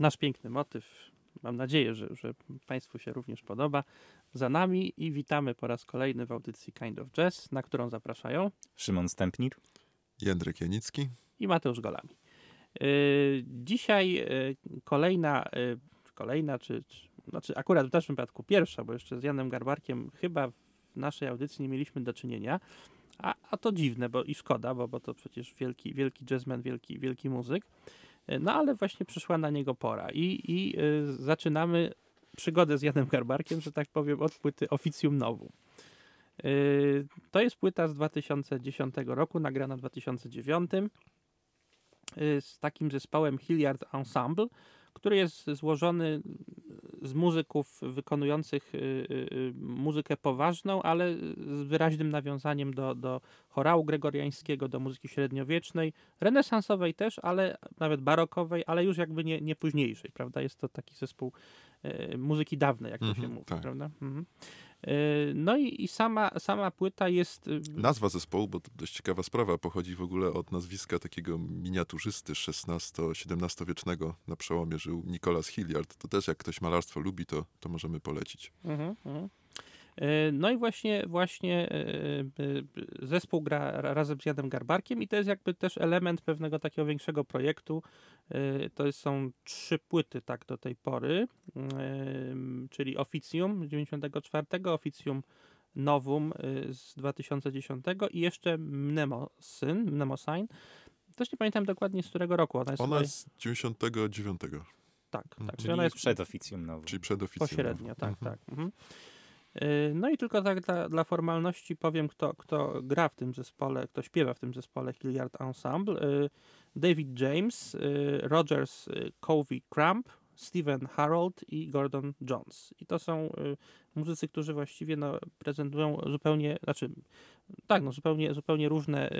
nasz piękny motyw. Mam nadzieję, że, że Państwu się również podoba. Za nami i witamy po raz kolejny w audycji Kind of Jazz, na którą zapraszają Szymon Stępnir, Jędrek Janicki i Mateusz Golami. Yy, dzisiaj yy, kolejna, yy, kolejna, czy, czy znaczy akurat w naszym przypadku pierwsza, bo jeszcze z Janem Garbarkiem chyba w naszej audycji nie mieliśmy do czynienia, a, a to dziwne, bo i szkoda, bo, bo to przecież wielki, wielki jazzman, wielki, wielki muzyk. No ale właśnie przyszła na niego pora i, i y, zaczynamy przygodę z Janem Garbarkiem, że tak powiem, od płyty Oficjum Novum. Y, to jest płyta z 2010 roku, nagrana w 2009 y, z takim zespołem Hilliard Ensemble, który jest złożony z muzyków wykonujących y, y, muzykę poważną, ale z wyraźnym nawiązaniem do, do chorału gregoriańskiego, do muzyki średniowiecznej, renesansowej też, ale nawet barokowej, ale już jakby nie, nie późniejszej, prawda? Jest to taki zespół y, muzyki dawnej, jak to się Mhm, mówi, tak. prawda? Mhm. Y, No i, i sama, sama płyta jest... y, Nazwa zespołu, bo to dość ciekawa sprawa, pochodzi w ogóle od nazwiska takiego miniaturzysty XVI-XVII wiecznego na przełomie żył Nicholas Hilliard. To też jak ktoś malarstwo lubi, to, to możemy polecić. Mhm, mhm. E, No i właśnie, właśnie e, e, zespół gra ra- razem z Janem Garbarkiem i to jest jakby też element pewnego takiego większego projektu. To jest- są trzy płyty tak do tej pory, czyli Oficjum z 94, Oficjum Novum e, z 2010 i jeszcze Mnemosyn, Mnemosyne. Też nie pamiętam dokładnie z którego roku ona jest. Ona jest z 99, tak, tak. Mhm. czyli ona czyli jest przed oficjum nowym. czyli przed oficjum. Pośrednio, tak, Mhm. tak. Mhm. Y, No i tylko tak dla, dla formalności powiem, kto, kto gra w tym zespole, kto śpiewa w tym zespole Hilliard Ensemble. Y, David James, y, Rogers Covey Crump, Stephen Harold i Gordon Jones. I to są muzycy, którzy właściwie no, prezentują zupełnie, znaczy tak, no, zupełnie, zupełnie różne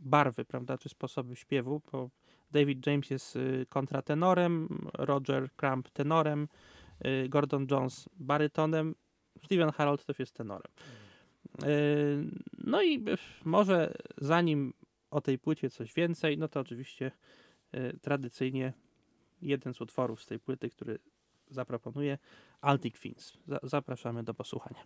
barwy, prawda, czy sposoby śpiewu, bo David James jest kontratenorem, Roger Crump tenorem, Gordon Jones barytonem, Steven Harold też jest tenorem. Y, No i może zanim o tej płycie coś więcej, no to oczywiście y, tradycyjnie jeden z utworów z tej płyty, który zaproponuję, Altic Fins. Za- Zapraszamy do posłuchania.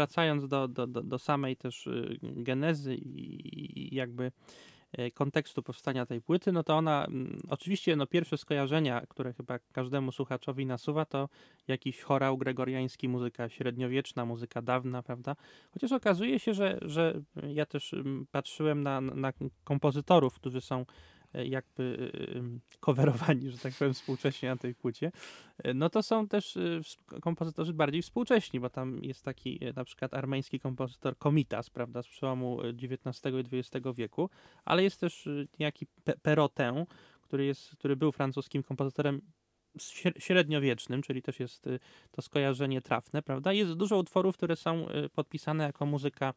Wracając do, do, do, do samej też y, genezy i, jakby e, kontekstu powstania tej płyty, no to ona, mm, oczywiście no pierwsze skojarzenia, które chyba każdemu słuchaczowi nasuwa, to jakiś chorał gregoriański, muzyka średniowieczna, muzyka dawna, prawda? Chociaż okazuje się, że, że ja też mm, patrzyłem na, na kompozytorów, którzy są jakby coverowani, że tak powiem, współcześnie na tej płycie, e, no to są też e, kompozytorzy bardziej współcześni, bo tam jest taki na przykład armeński kompozytor Komitas, prawda, z przełomu XIX i XX wieku, ale jest też niejaki Perotin, który, jest, który był francuskim kompozytorem średniowiecznym, czyli też jest to skojarzenie trafne, prawda? Jest dużo utworów, które są podpisane jako muzyka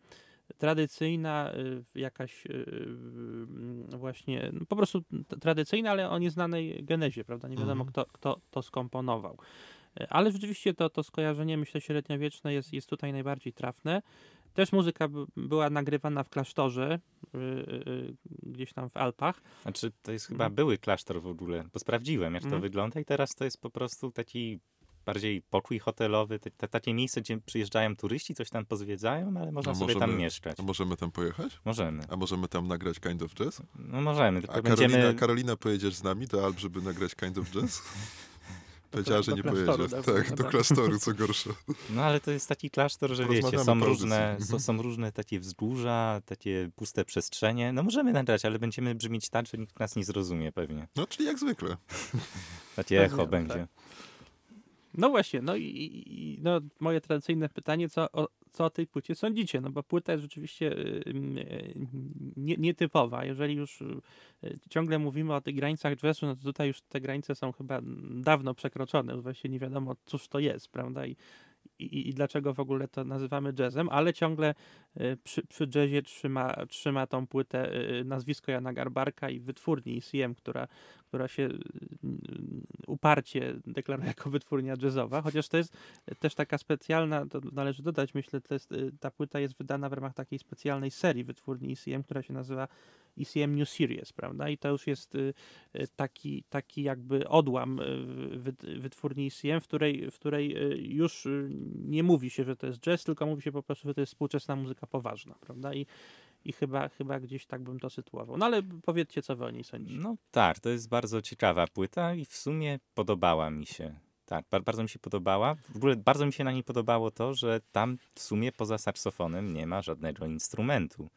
tradycyjna, y, jakaś y, y, właśnie, no po prostu tradycyjna, ale o nieznanej genezie, prawda? Nie wiadomo, mhm. kto, kto to skomponował. Ale rzeczywiście to, to skojarzenie, myślę, średniowieczne jest, jest tutaj najbardziej trafne. Też muzyka była nagrywana w klasztorze, gdzieś tam w Alpach. Znaczy, to jest chyba mhm. były klasztor w ogóle, bo sprawdziłem, jak to mm. wygląda i teraz to jest po prostu taki bardziej pokój hotelowy, te, te, takie miejsce, gdzie przyjeżdżają turyści, coś tam pozwiedzają, ale można sobie tam mieszkać. A możemy tam pojechać? Możemy. A możemy tam nagrać Kind of Jazz? No możemy, tylko A będziemy... Karolina, Karolina pojedziesz z nami do Alp, żeby nagrać Kind of Jazz? Powiedziała, że nie pojedzie. Tak, do klasztoru, co gorsze. No ale to jest taki klasztor, że wiecie, są różne, są, są, różne takie wzgórza, takie puste przestrzenie. No możemy nagrać, ale będziemy brzmieć tak, że nikt nas nie zrozumie pewnie. No, czyli jak zwykle. Takie echo będzie. Tak. No właśnie, no i, i no, moje tradycyjne pytanie, co o, co o tej płycie sądzicie? No bo płyta jest rzeczywiście y, nie, nietypowa. Jeżeli już y, ciągle mówimy o tych granicach jazzu, no to tutaj już te granice są chyba dawno przekroczone. Właśnie nie wiadomo, cóż to jest, prawda? I i, i dlaczego w ogóle to nazywamy jazzem, ale ciągle y, przy, przy jazzie trzyma, trzyma tą płytę y, nazwisko Jana Garbarka i wytwórni ECM, która, która się uparcie deklaruje jako wytwórnia jazzowa, chociaż to jest też taka specjalna, to należy dodać, myślę, to jest, ta płyta jest wydana w ramach takiej specjalnej serii wytwórni ECM, która się nazywa ECM New Series, prawda? I to już jest y, taki, taki jakby odłam wytwórni ECM, w której, w której już nie mówi się, że to jest jazz, tylko mówi się po prostu, że to jest współczesna muzyka poważna, prawda? I, i chyba, chyba gdzieś tak bym to sytuował. No ale powiedzcie, co wy o niej sądzicie. No tak, to jest bardzo ciekawa płyta i w sumie podobała mi się. Tak, bardzo mi się podobała. W ogóle bardzo mi się na niej podobało to, że tam w sumie poza saksofonem nie ma żadnego instrumentu.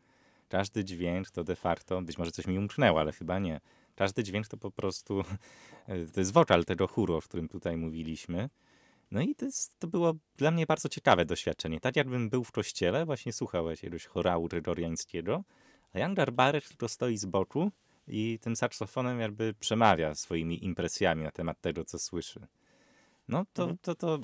Każdy dźwięk to de facto, być może coś mi umknęło, ale chyba nie. Każdy dźwięk to po prostu, to jest wokal tego chóru, o którym tutaj mówiliśmy. No i to, jest, to było dla mnie bardzo ciekawe doświadczenie. Tak jakbym był w kościele, właśnie słuchał jakiegoś chorału gregoriańskiego, a Jan Garbarek tylko stoi z boku i tym saksofonem jakby przemawia swoimi impresjami na temat tego, co słyszy. No to, mhm. to, to,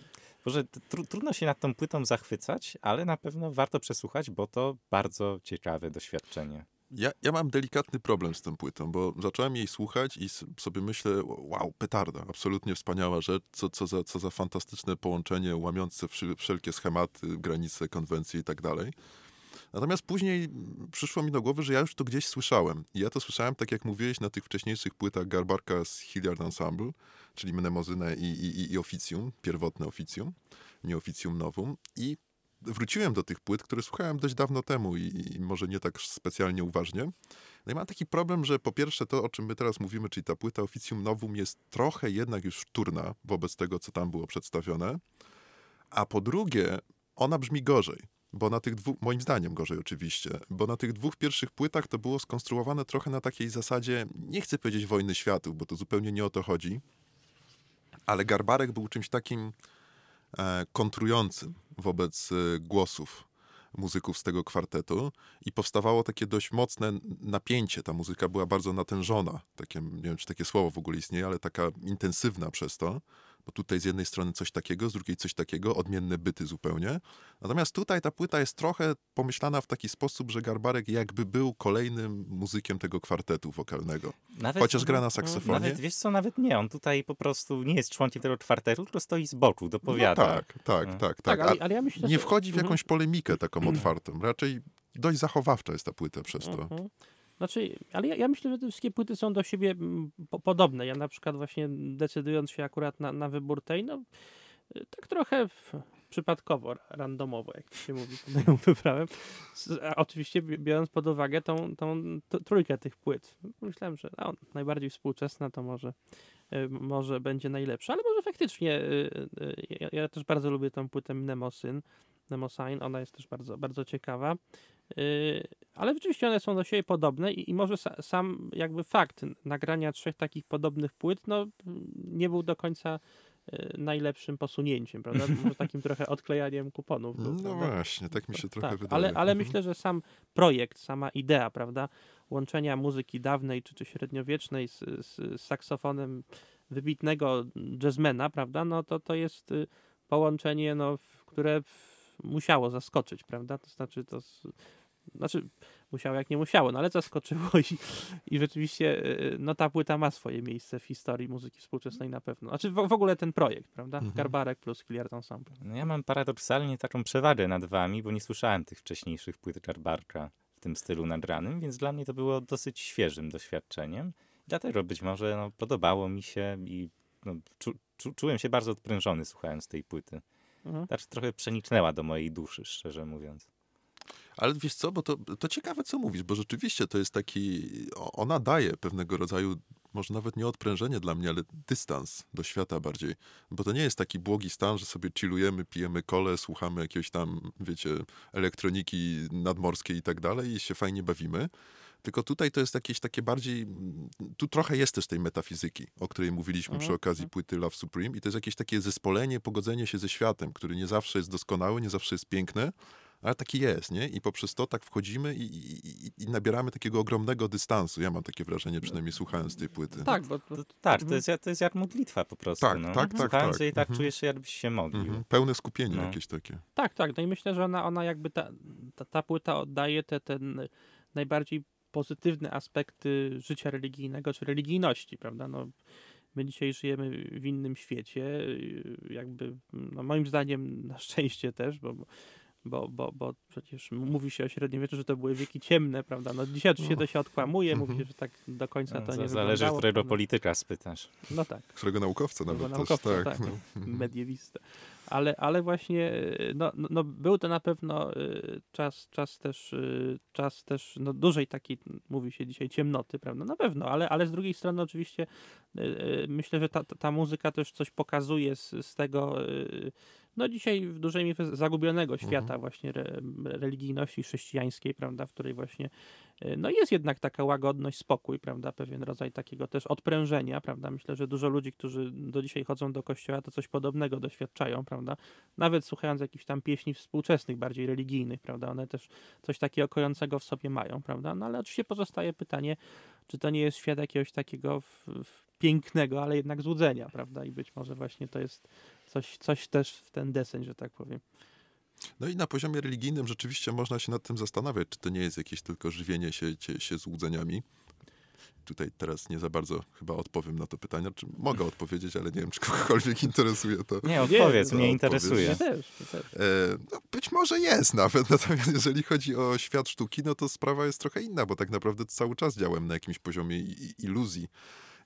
może tr trudno się nad tą płytą zachwycać, ale na pewno warto przesłuchać, bo to bardzo ciekawe doświadczenie. Ja, ja mam delikatny problem z tą płytą, bo zacząłem jej słuchać i sobie myślę, wow, petarda, absolutnie wspaniała rzecz, co, co, za, co za fantastyczne połączenie łamiące wszelkie schematy, granice, konwencje i tak dalej. Natomiast później przyszło mi do głowy, że ja już to gdzieś słyszałem. I ja to słyszałem, tak jak mówiłeś, na tych wcześniejszych płytach Garbarka z Hilliard Ensemble, czyli Mnemozynę i, i, i Oficjum, pierwotne Oficjum, nie Oficjum Novum. I wróciłem do tych płyt, które słuchałem dość dawno temu i, i, może nie tak specjalnie uważnie. No i mam taki problem, że po pierwsze to, o czym my teraz mówimy, czyli ta płyta Oficjum Novum jest trochę jednak już wtórna wobec tego, co tam było przedstawione. A po drugie, ona brzmi gorzej. Bo na tych dwóch, moim zdaniem gorzej oczywiście, bo na tych dwóch pierwszych płytach to było skonstruowane trochę na takiej zasadzie, nie chcę powiedzieć wojny światów, bo to zupełnie nie o to chodzi, ale Garbarek był czymś takim kontrującym wobec e, głosów muzyków z tego kwartetu i powstawało takie dość mocne napięcie. Ta muzyka była bardzo natężona, takie, nie wiem czy takie słowo w ogóle istnieje, ale taka intensywna przez to bo tutaj z jednej strony coś takiego, z drugiej coś takiego, odmienne byty zupełnie. Natomiast tutaj ta płyta jest trochę pomyślana w taki sposób, że Garbarek jakby był kolejnym muzykiem tego kwartetu wokalnego. Nawet, Chociaż gra na saksofonie. Nawet, wiesz co, nawet nie, on tutaj po prostu nie jest członkiem tego kwartetu, tylko stoi z boku, dopowiada. No tak, tak, no. tak, tak. Ale, ale ja myślę, nie wchodzi w mhm. jakąś polemikę taką otwartą. Raczej dość zachowawcza jest ta płyta przez to. Znaczy, ale ja, ja, myślę, że te wszystkie płyty są do siebie po, podobne. Ja na przykład właśnie decydując się akurat na, na wybór tej, no tak trochę w, przypadkowo, randomowo, jak się mówi, ją wybrałem. A oczywiście bi- biorąc pod uwagę tą, tą trójkę tych płyt. Myślałem, że no, najbardziej współczesna to może, y, może będzie najlepsza, ale może faktycznie y, y, ja, ja też bardzo lubię tą płytę Nemosyn, Nemosign, ona jest też bardzo, bardzo ciekawa. Y, ale rzeczywiście one są do siebie podobne i, i może sa, sam jakby fakt nagrania trzech takich podobnych płyt, no nie był do końca y, najlepszym posunięciem, prawda? Może takim trochę odklejaniem kuponów. Był, No prawda? właśnie, tak mi się trochę tak, wydaje. ale, ale Mhm. myślę, że sam projekt, sama idea, prawda, łączenia muzyki dawnej czy, czy średniowiecznej z, z, z saksofonem wybitnego jazzmana, prawda, no to to jest y, połączenie, no, które musiało zaskoczyć, prawda, to znaczy to, znaczy musiało jak nie musiało, no ale zaskoczyło i, i rzeczywiście y, no ta płyta ma swoje miejsce w historii muzyki współczesnej na pewno. Znaczy w, w ogóle ten projekt, prawda, Mhm. Garbarek plus Hilliard Ensemble. No ja mam paradoksalnie taką przewagę nad wami, bo nie słyszałem tych wcześniejszych płyt Jarbarka w tym stylu nadranym, więc dla mnie to było dosyć świeżym doświadczeniem. Dlatego być może no, podobało mi się i no, czu, czu, czułem się bardzo odprężony słuchając tej płyty. Mhm. Znaczy trochę przeniknęła do mojej duszy, szczerze mówiąc. Ale wiesz co, bo to, to ciekawe, co mówisz, bo rzeczywiście to jest taki, ona daje pewnego rodzaju, może nawet nie odprężenie dla mnie, ale dystans do świata bardziej. Bo to nie jest taki błogi stan, że sobie chillujemy, pijemy kole, słuchamy jakiejś tam, wiecie, elektroniki nadmorskiej i tak dalej i się fajnie bawimy. Tylko tutaj to jest jakieś takie bardziej, tu trochę jest też tej metafizyki, o której mówiliśmy przy Mhm, okazji płyty Love Supreme i to jest jakieś takie zespolenie, pogodzenie się ze światem, który nie zawsze jest doskonały, nie zawsze jest piękny, ale taki jest, nie? I poprzez to tak wchodzimy i, i, i- i nabieramy takiego ogromnego dystansu. Ja mam takie wrażenie, przynajmniej słuchając tej płyty. Tak, bo, bo To, tak, to jest, jak- to jest jak modlitwa po prostu. Tak, no. tak, tak, Słuchając tak. jej tak Mhm. czujesz się, jakbyś się modlił. Mhm. Pełne skupienie No. jakieś takie. Tak, tak. No i myślę, że ona, ona jakby ta, ta, ta płyta oddaje te, ten najbardziej pozytywne aspekty życia religijnego czy religijności, prawda? No, my dzisiaj żyjemy w innym świecie, jakby, no moim zdaniem na szczęście też, bo, bo, bo, bo przecież mówi się o średniowieczu, że to były wieki ciemne, prawda? No dzisiaj oczywiście to się odkłamuje, mówi się, że tak do końca No, to za- nie zależy, którego prawda? polityka spytasz. No tak. Którego naukowca Albo nawet naukowca, też. tak. Tak, no. mediewista. Ale, ale właśnie y, no, no, no był to na pewno y, czas, czas też, y, czas też no, dużej takiej, mówi się dzisiaj, ciemnoty, prawda? Na pewno, ale, ale z drugiej strony oczywiście myślę, że ta, ta- muzyka też coś pokazuje z, z tego, no dzisiaj w dużej mierze zagubionego świata Mhm. właśnie re, religijności chrześcijańskiej, prawda? W której właśnie y, no jest jednak taka łagodność, spokój, prawda? Pewien rodzaj takiego też odprężenia, prawda? Myślę, że dużo ludzi, którzy do dzisiaj chodzą do kościoła, to coś podobnego doświadczają, prawda? Nawet słuchając jakichś tam pieśni współczesnych, bardziej religijnych, prawda? One też coś takiego kojącego w sobie mają, prawda? No ale oczywiście pozostaje pytanie, czy to nie jest świat jakiegoś takiego w, w pięknego, ale jednak złudzenia, prawda? I być może właśnie to jest coś, coś też w ten deseń, że tak powiem. No i na poziomie religijnym rzeczywiście można się nad tym zastanawiać, czy to nie jest jakieś tylko żywienie się, się, się złudzeniami. Tutaj teraz nie za bardzo chyba odpowiem na to pytanie. Czy mogę odpowiedzieć, ale nie wiem, czy kogokolwiek interesuje to. Nie, odpowiedz, to mnie odpowiedz. interesuje. Mnie też, mnie też. E, no, być może jest nawet, natomiast jeżeli chodzi o świat sztuki, no to sprawa jest trochę inna, bo tak naprawdę cały czas działam na jakimś poziomie iluzji.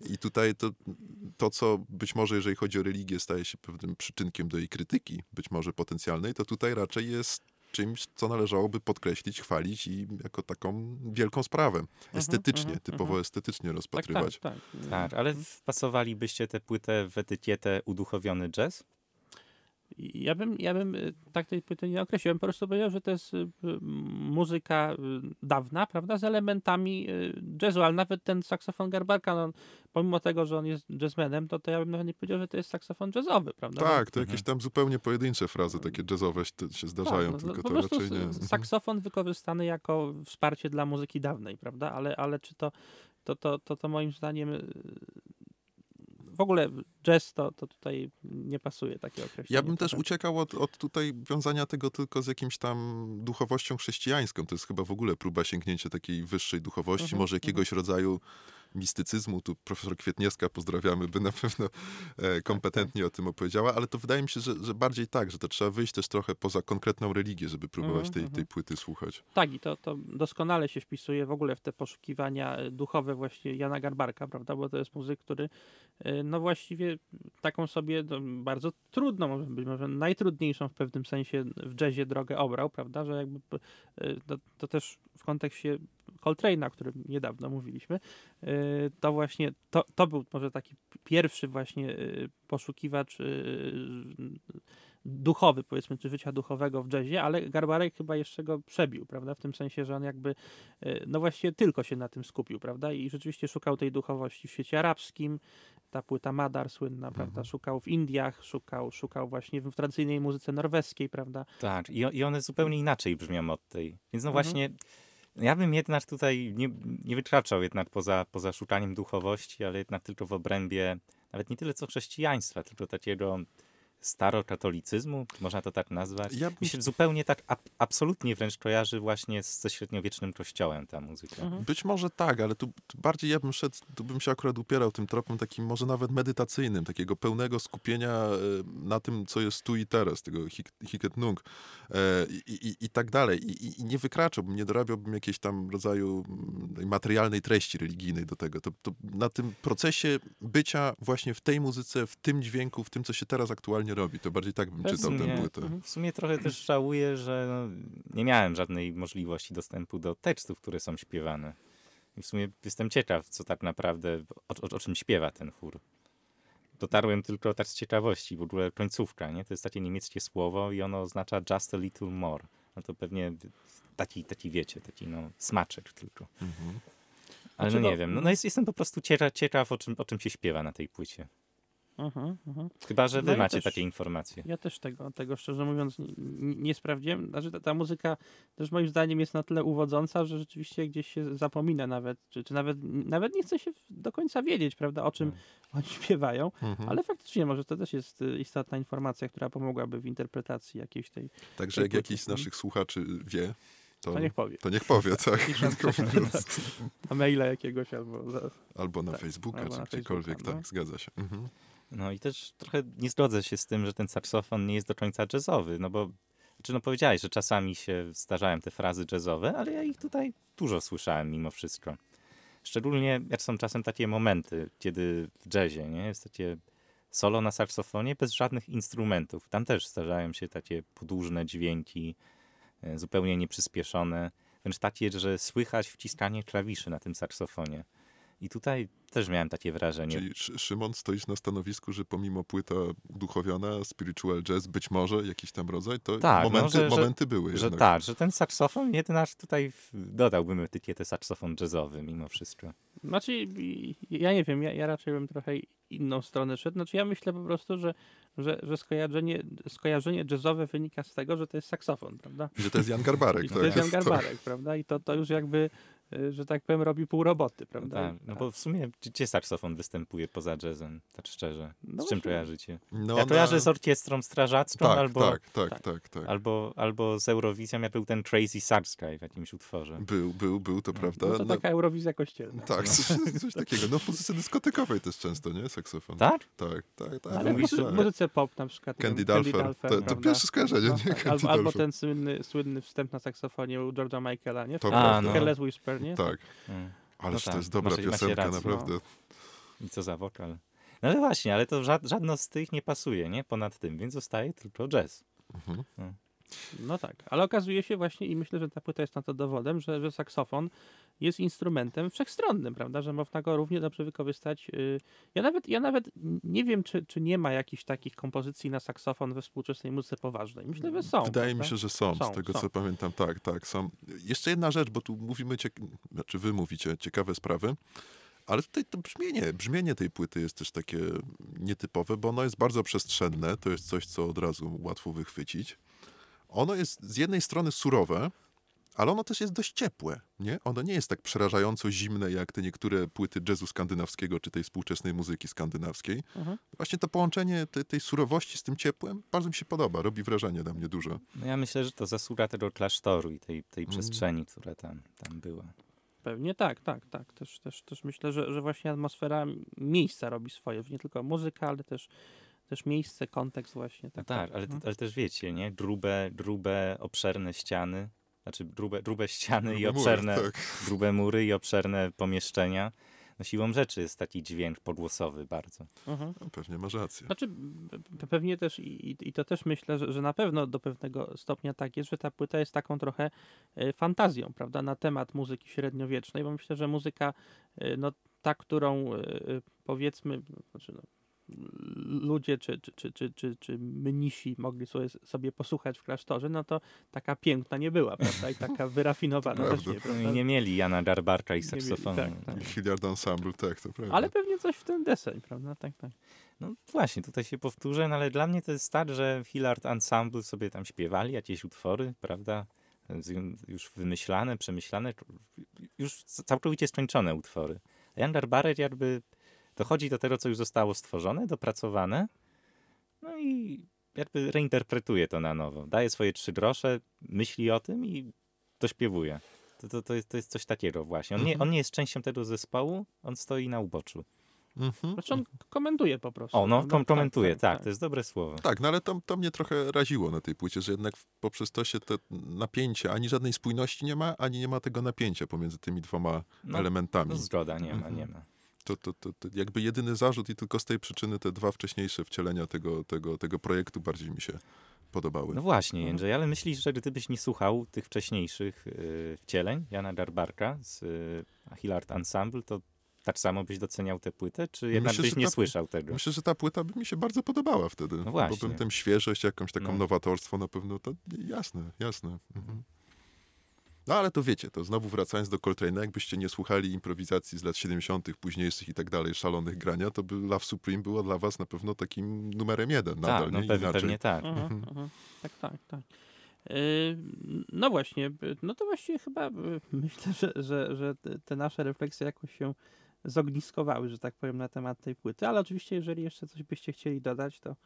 I tutaj to, to, co być może, jeżeli chodzi o religię, staje się pewnym przyczynkiem do jej krytyki, być może potencjalnej, to tutaj raczej jest czymś, co należałoby podkreślić, chwalić i jako taką wielką sprawę. Estetycznie, mhm, typowo mhm. estetycznie Tak, rozpatrywać. tak, tak. Tak, ale wpasowalibyście tę płytę w etykietę uduchowiony jazz? Ja bym, ja bym y, tak tej płyty nie określił. Ja bym po prostu powiedział, że to jest y, muzyka y, dawna, prawda, z elementami jazzu, ale nawet ten saksofon Garbarka, no, pomimo tego, że on jest jazzmenem, to, to ja bym nawet nie powiedział, że to jest saksofon jazzowy, prawda? Tak, to Mhm. jakieś tam zupełnie pojedyncze frazy, takie jazzowe się- zdarzają, no, tylko po to raczej nie. s- saksofon wykorzystany jako wsparcie dla muzyki dawnej, prawda? Ale, ale czy to, to, to, to, to moim zdaniem w ogóle jazz to, to tutaj nie pasuje takie określenie. Ja bym też uciekał od, od tutaj wiązania tego tylko z jakimś tam duchowością chrześcijańską. To jest chyba w ogóle próba sięgnięcia takiej wyższej duchowości, Mhm, może jakiegoś rodzaju mistycyzmu. Tu profesor Kwietniewska, pozdrawiamy, by na pewno e, kompetentnie o tym opowiedziała, ale to wydaje mi się, że, że bardziej tak, że to trzeba wyjść też trochę poza konkretną religię, żeby próbować Mhm, tej, mhm. tej płyty słuchać. Tak, i to, to doskonale się wpisuje w ogóle w te poszukiwania e, duchowe właśnie Jana Garbarka, prawda? Bo to jest muzyk, który e, no właściwie taką sobie no, bardzo trudną, może być może najtrudniejszą w pewnym sensie w jazzie drogę obrał, prawda? Że jakby to, to też w kontekście Coltrane'a, o którym niedawno mówiliśmy, e, to właśnie to, to był może taki pierwszy właśnie e, poszukiwacz e, duchowy, powiedzmy, czy życia duchowego w jazzie, ale Garbarek chyba jeszcze go przebił, prawda? W tym sensie, że on jakby, no właściwie tylko się na tym skupił, prawda? I rzeczywiście szukał tej duchowości w świecie arabskim, ta płyta Madar słynna, prawda? Szukał w Indiach, szukał, szukał właśnie w tradycyjnej muzyce norweskiej, prawda? Tak, i, i one zupełnie inaczej brzmią od tej. Więc no Mhm. Ja bym jednak tutaj nie, nie wykraczał jednak poza, poza szukaniem duchowości, ale jednak tylko w obrębie nawet nie tyle co chrześcijaństwa, tylko takiego starokatolicyzmu, czy można to tak nazwać. Ja bym Mi się zupełnie tak ab, absolutnie wręcz kojarzy właśnie z, ze średniowiecznym kościołem ta muzyka. Mhm. Być może tak, ale tu, tu bardziej ja bym szedł, tu bym się akurat upierał tym tropem takim może nawet medytacyjnym, takiego pełnego skupienia e, na tym, co jest tu i teraz, tego hik- hiket nung e, i, i, i tak dalej. I, i, I nie wykraczałbym, nie dorabiałbym jakiejś tam rodzaju mm, materialnej treści religijnej do tego. To, to na tym procesie bycia właśnie w tej muzyce, w tym dźwięku, w tym, co się teraz aktualnie robi, to bardziej tak bym W czytał tę płytę. W sumie trochę też żałuję, że no, nie miałem żadnej możliwości dostępu do tekstów, które są śpiewane. I w sumie jestem ciekaw, co tak naprawdę, o, o, o czym śpiewa ten chór. Dotarłem tylko tak z ciekawości, w ogóle końcówka, nie? To jest takie niemieckie słowo i ono oznacza just a little more. No to pewnie taki, taki wiecie, taki no smaczek tylko. Mhm. Ale Znaczy, no no- nie wiem, no, no jest, jestem po prostu ciekaw, ciekaw o, czym, o czym się śpiewa na tej płycie. Mhm, mhm. Chyba, że wy No ja macie też. takie informacje. Ja też tego, tego szczerze mówiąc nie, nie sprawdziłem. Znaczy ta, ta muzyka też moim zdaniem jest na tyle uwodząca, że rzeczywiście gdzieś się zapomina nawet, czy, czy nawet, nawet nie chce się do końca wiedzieć, prawda, o czym oni śpiewają, Mhm. ale faktycznie może to też jest y, istotna informacja, która pomogłaby w interpretacji jakiejś tej, Także tej jak jakiś z naszych słuchaczy wie, to, to niech powie, to niech powie, tak. Na maila jakiegoś albo... Za... Albo na Tak, Facebooka, albo czy na gdziekolwiek, Facebooka, no. tak, zgadza się. Mhm. No i też trochę nie zgodzę się z tym, że ten saksofon nie jest do końca jazzowy, no bo czy no powiedziałeś, że czasami się zdarzają te frazy jazzowe, ale ja ich tutaj dużo słyszałem mimo wszystko. Szczególnie jak są czasem takie momenty, kiedy w jazzie, nie, jest takie solo na saksofonie bez żadnych instrumentów. Tam też zdarzają się takie podłużne dźwięki, e, zupełnie nieprzyspieszone, wręcz takie, że słychać wciskanie klawiszy na tym saksofonie. I tutaj też miałem takie wrażenie. Czyli Szy- Szymon, stoisz na stanowisku, że pomimo płyta uduchowiona, spiritual jazz, być może jakiś tam rodzaj, to Tak, no, momenty, że- że- momenty były Że jednak. tak, że ten saksofon jednak tutaj dodałbym etykietę saksofon jazzowy mimo wszystko. Znaczy, ja nie wiem, ja, ja raczej bym trochę inną stronę szedł. Znaczy, ja myślę po prostu, że, że, że skojarzenie, skojarzenie jazzowe wynika z tego, że to jest saksofon, prawda? Że to jest Jan Garbarek. I tak, to jest Jan tak. Garbarek, prawda? I to, to już jakby, że tak powiem, robi pół roboty, prawda? Tak, no bo w sumie gdzie- saksofon występuje poza jazzem, tak szczerze? No z czym kojarzycie? No, ja na- kojarzę z orkiestrą strażacką tak, albo, tak, tak, tak. tak, tak. albo, albo z Eurowizją, jak był ten Crazy Saxguy w jakimś utworze. Był, był, był, to prawda. No to No, taka Eurowizja kościelna. tak, coś, coś takiego. No w muzyce dyskotekowej też często, nie? Saksofon. Tak? Tak, tak, tak. Ale w mówisz, tak. muzyce pop na przykład. Candy Dulfer. To, to pierwsze skojarzenie, No, nie? tak. Candy albo, albo ten słynny, słynny wstęp na saksofonie u George'a Michaela, nie? To A, prawda. no. Careless Whisper, nie? Tak, Mm. ależ No to tak, jest dobra macie piosenka, rację, no. naprawdę. I co za wokal. No ale właśnie, ale to żad, żadno z tych nie pasuje, nie? Ponad tym, więc zostaje tylko jazz. Mhm. No tak, ale okazuje się właśnie i myślę, że ta płyta jest na to dowodem, że, że saksofon jest instrumentem wszechstronnym, prawda, że można go równie dobrze wykorzystać. y, Ja nawet, ja nawet nie wiem, czy, czy nie ma jakichś takich kompozycji na saksofon we współczesnej muzyce poważnej. Myślę, że są. Wydaje mi prawda? się, że są, Są, z tego są. co pamiętam. Tak, tak, są. Jeszcze jedna rzecz, bo tu mówimy, ciek- znaczy wy mówicie ciekawe sprawy, ale tutaj to brzmienie, brzmienie tej płyty jest też takie nietypowe, bo ono jest bardzo przestrzenne, to jest coś, co od razu łatwo wychwycić. Ono jest z jednej strony surowe, ale ono też jest dość ciepłe, nie? Ono nie jest tak przerażająco zimne, jak te niektóre płyty jazzu skandynawskiego, czy tej współczesnej muzyki skandynawskiej. Mhm. Właśnie to połączenie te, tej surowości z tym ciepłem bardzo mi się podoba, robi wrażenie na mnie duże. No ja myślę, że to zasługa tego klasztoru i tej, tej Mm. przestrzeni, która tam, tam była. pewnie, tak, tak, tak. Też, też, też myślę, że, że właśnie atmosfera miejsca robi swoje, nie tylko muzyka, ale też, też miejsce, kontekst właśnie. No Tak, tak, ale, no. ale też wiecie, nie? Grube, grube, obszerne ściany, znaczy grube, grube ściany i Grube mury, obszerne, tak. grube mury i obszerne pomieszczenia. No siłą rzeczy jest taki dźwięk podgłosowy bardzo. Mhm. No, Pewnie masz rację. Znaczy, pe- pewnie też i, i- i to też myślę, że, że na pewno do pewnego stopnia tak jest, że ta płyta jest taką trochę e, fantazją, prawda, na temat muzyki średniowiecznej, bo myślę, że muzyka, e, no ta, którą e, powiedzmy, znaczy, no, ludzie czy, czy, czy, czy, czy, czy mnisi mogli sobie, sobie posłuchać w klasztorze, no to taka piękna nie była, prawda, i taka wyrafinowana też nie, No prawda. i nie mieli Jana Garbarka i Nie mieli, saksofonu. tak, tak. I Hilliard Ensemble, tak, to prawda. Ale pewnie coś w ten deseń, prawda, tak, tak. No właśnie, tutaj się powtórzę, no ale dla mnie to jest tak, że Hillard Ensemble sobie tam śpiewali jakieś utwory, prawda? Już wymyślane, przemyślane, już całkowicie skończone utwory. A Jan Garbarek jakby dochodzi do tego, co już zostało stworzone, dopracowane, no i jakby reinterpretuje to na nowo. Daje swoje trzy grosze, myśli o tym i dośpiewuje. To, to, to, jest, to jest coś takiego właśnie. On nie, on nie jest częścią tego zespołu, on stoi na uboczu. Mhm. Znaczy on komentuje po prostu. O, no, kom- komentuje, tak, tak, tak. to jest dobre słowo. Tak, no ale to, to mnie trochę raziło na tej płycie, że jednak poprzez to się te napięcie, ani żadnej spójności nie ma, ani nie ma tego napięcia pomiędzy tymi dwoma No, elementami. No zgoda, nie ma, Mhm. nie ma. To, to, to, to jakby jedyny zarzut i tylko z tej przyczyny te dwa wcześniejsze wcielenia tego, tego, tego projektu bardziej mi się podobały. No właśnie, Mhm. Jędrzej, ale myślisz, że gdybyś nie słuchał tych wcześniejszych y, wcieleń Jana Garbarka z y, Hillard Ensemble, to tak samo byś doceniał tę płytę, czy jednak Myślę, byś nie ta- słyszał tego? Myślę, że ta płyta by mi się bardzo podobała wtedy. No właśnie. Bo bym tę świeżość, jakąś taką No. nowatorstwo na pewno, to jasne, jasne. Mhm. No ale to wiecie, to znowu wracając do Coltrane'a, jakbyście nie słuchali improwizacji z lat 70., późniejszych i tak dalej, szalonych grania, to by Love Supreme było dla was na pewno takim numerem jeden nadal, tak, no nie? pewnie, Inaczej. pewnie tak. Mhm, Mhm. mhm. Tak, tak, tak. Yy, No właśnie, no to właściwie chyba yy, myślę, że, że, że te- te nasze refleksje jakoś się zogniskowały, że tak powiem, na temat tej płyty, ale oczywiście, jeżeli jeszcze coś byście chcieli dodać, to,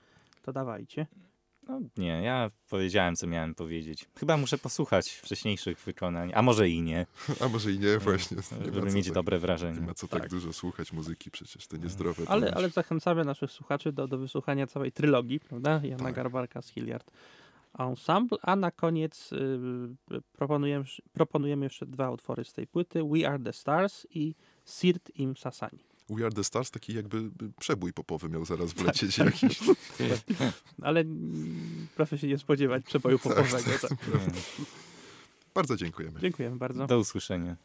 to dawajcie. No nie, ja powiedziałem, co miałem powiedzieć. Chyba muszę posłuchać wcześniejszych wykonań, a może i nie, A może i nie, właśnie. Nie żeby mieć tak, dobre nie wrażenie. ma co tak, Tak. dużo słuchać muzyki, przecież to niezdrowe. to Ale, już. ale zachęcamy naszych słuchaczy do, do wysłuchania całej trylogii, prawda? Jana Tak. Garbarka z Hilliard Ensemble, a na koniec yy, proponujemy, proponujemy jeszcze dwa utwory z tej płyty, We Are The Stars i Sirt im Sasani. We Are The Stars taki jakby by przebój popowy miał zaraz Tak, wlecieć jakiś. Ale mm, proszę się nie spodziewać przeboju Tak, popowego. tak. Tak. Bardzo dziękujemy. Dziękujemy bardzo. Do usłyszenia.